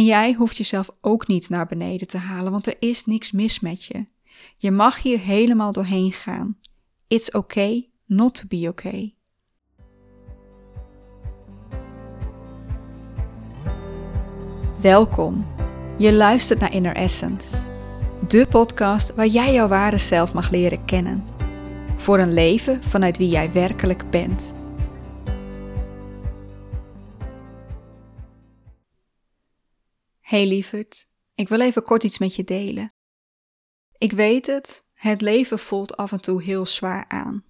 En jij hoeft jezelf ook niet naar beneden te halen, want er is niks mis met je. Je mag hier helemaal doorheen gaan. It's okay not to be okay. Welkom. Je luistert naar Inner Essence, de podcast waar jij jouw ware zelf mag leren kennen. Voor een leven vanuit wie jij werkelijk bent. Hey lieverd, ik wil even kort iets met je delen. Ik weet het, het leven voelt af en toe heel zwaar aan.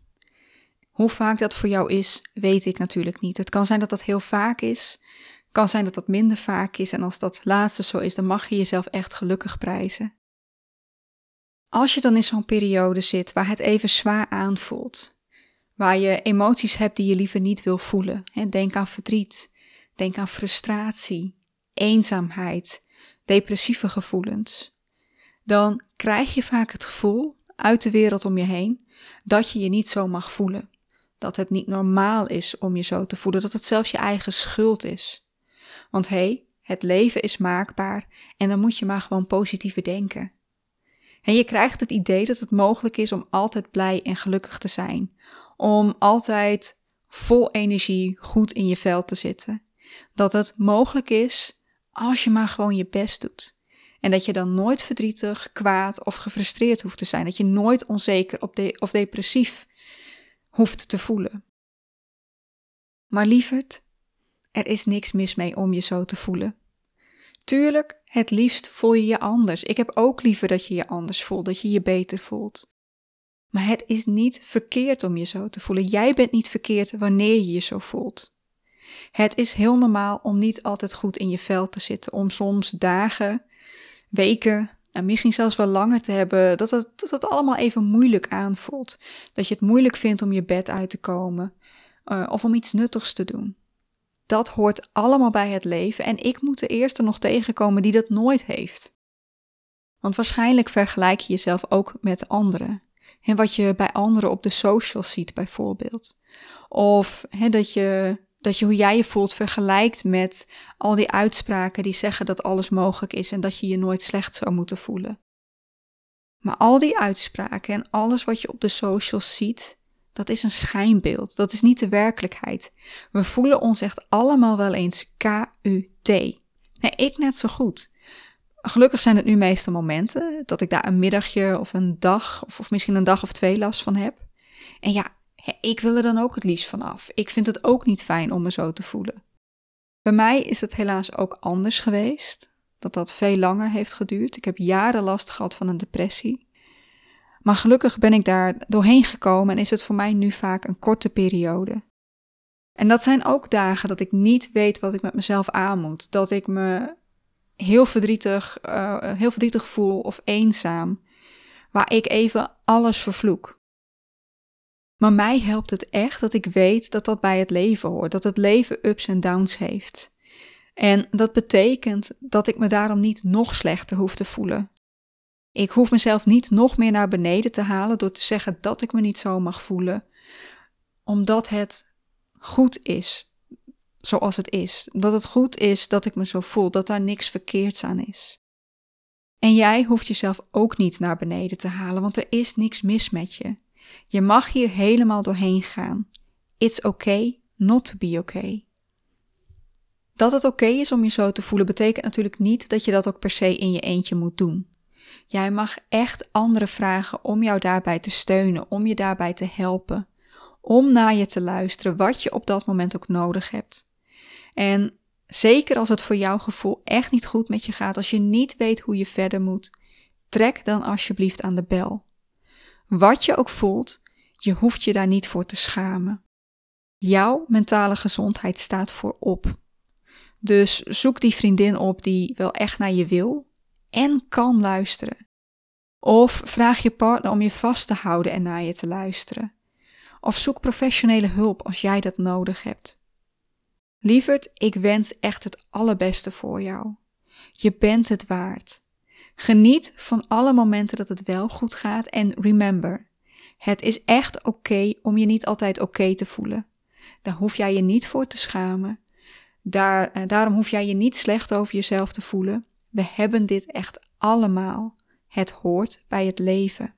Hoe vaak dat voor jou is, weet ik natuurlijk niet. Het kan zijn dat dat heel vaak is, kan zijn dat dat minder vaak is en als dat laatste zo is, dan mag je jezelf echt gelukkig prijzen. Als je dan in zo'n periode zit waar het even zwaar aanvoelt, waar je emoties hebt die je liever niet wil voelen, denk aan verdriet, denk aan frustratie, eenzaamheid, depressieve gevoelens, dan krijg je vaak het gevoel uit de wereld om je heen dat je je niet zo mag voelen. Dat het niet normaal is om je zo te voelen, dat het zelfs je eigen schuld is. Want hé, hey, het leven is maakbaar en dan moet je maar gewoon positiever denken. En je krijgt het idee dat het mogelijk is om altijd blij en gelukkig te zijn, om altijd vol energie goed in je vel te zitten. Dat het mogelijk is als je maar gewoon je best doet. En dat je dan nooit verdrietig, kwaad of gefrustreerd hoeft te zijn. Dat je nooit onzeker of depressief hoeft te voelen. Maar lieverd, er is niks mis mee om je zo te voelen. Tuurlijk, het liefst voel je je anders. Ik heb ook liever dat je je anders voelt, dat je je beter voelt. Maar het is niet verkeerd om je zo te voelen. Jij bent niet verkeerd wanneer je je zo voelt. Het is heel normaal om niet altijd goed in je vel te zitten, om soms dagen, weken en misschien zelfs wel langer te hebben, dat het, dat het allemaal even moeilijk aanvoelt. Dat je het moeilijk vindt om je bed uit te komen uh, of om iets nuttigs te doen. Dat hoort allemaal bij het leven en ik moet de eerste nog tegenkomen die dat nooit heeft. Want waarschijnlijk vergelijk je jezelf ook met anderen. En wat je bij anderen op de socials ziet, bijvoorbeeld. Of dat je dat je hoe jij je voelt vergelijkt met al die uitspraken die zeggen dat alles mogelijk is en dat je je nooit slecht zou moeten voelen. Maar al die uitspraken en alles wat je op de socials ziet, dat is een schijnbeeld. Dat is niet de werkelijkheid. We voelen ons echt allemaal wel eens K-U-T. Nee, ik net zo goed. Gelukkig zijn het nu meestal momenten dat ik daar een middagje of een dag of, of misschien een dag of twee last van heb. En ja, ik wil er dan ook het liefst van af. Ik vind het ook niet fijn om me zo te voelen. Bij mij is het helaas ook anders geweest. Dat dat veel langer heeft geduurd. Ik heb jaren last gehad van een depressie. Maar gelukkig ben ik daar doorheen gekomen en is het voor mij nu vaak een korte periode. En dat zijn ook dagen dat ik niet weet wat ik met mezelf aan moet. Dat ik me heel verdrietig, uh, heel verdrietig voel of eenzaam. Waar ik even alles vervloek. Maar mij helpt het echt dat ik weet dat dat bij het leven hoort, dat het leven ups en downs heeft. En dat betekent dat ik me daarom niet nog slechter hoef te voelen. Ik hoef mezelf niet nog meer naar beneden te halen door te zeggen dat ik me niet zo mag voelen, omdat het goed is zoals het is. Dat het goed is dat ik me zo voel, dat daar niks verkeerds aan is. En jij hoeft jezelf ook niet naar beneden te halen, want er is niks mis met je. Je mag hier helemaal doorheen gaan. It's okay not to be okay. Dat het oké is om je zo te voelen, betekent natuurlijk niet dat je dat ook per se in je eentje moet doen. Jij mag echt anderen vragen om jou daarbij te steunen, om je daarbij te helpen, om naar je te luisteren, wat je op dat moment ook nodig hebt. En zeker als het voor jouw gevoel echt niet goed met je gaat, als je niet weet hoe je verder moet, trek dan alsjeblieft aan de bel. Wat je ook voelt, je hoeft je daar niet voor te schamen. Jouw mentale gezondheid staat voorop. Dus zoek die vriendin op die wel echt naar je wil en kan luisteren. Of vraag je partner om je vast te houden en naar je te luisteren. Of zoek professionele hulp als jij dat nodig hebt. Lieverd, ik wens echt het allerbeste voor jou. Je bent het waard. Geniet van alle momenten dat het wel goed gaat en remember, het is echt oké om je niet altijd oké te voelen. Daar hoef jij je niet voor te schamen. Daar, eh, daarom hoef jij je niet slecht over jezelf te voelen. We hebben dit echt allemaal. Het hoort bij het leven.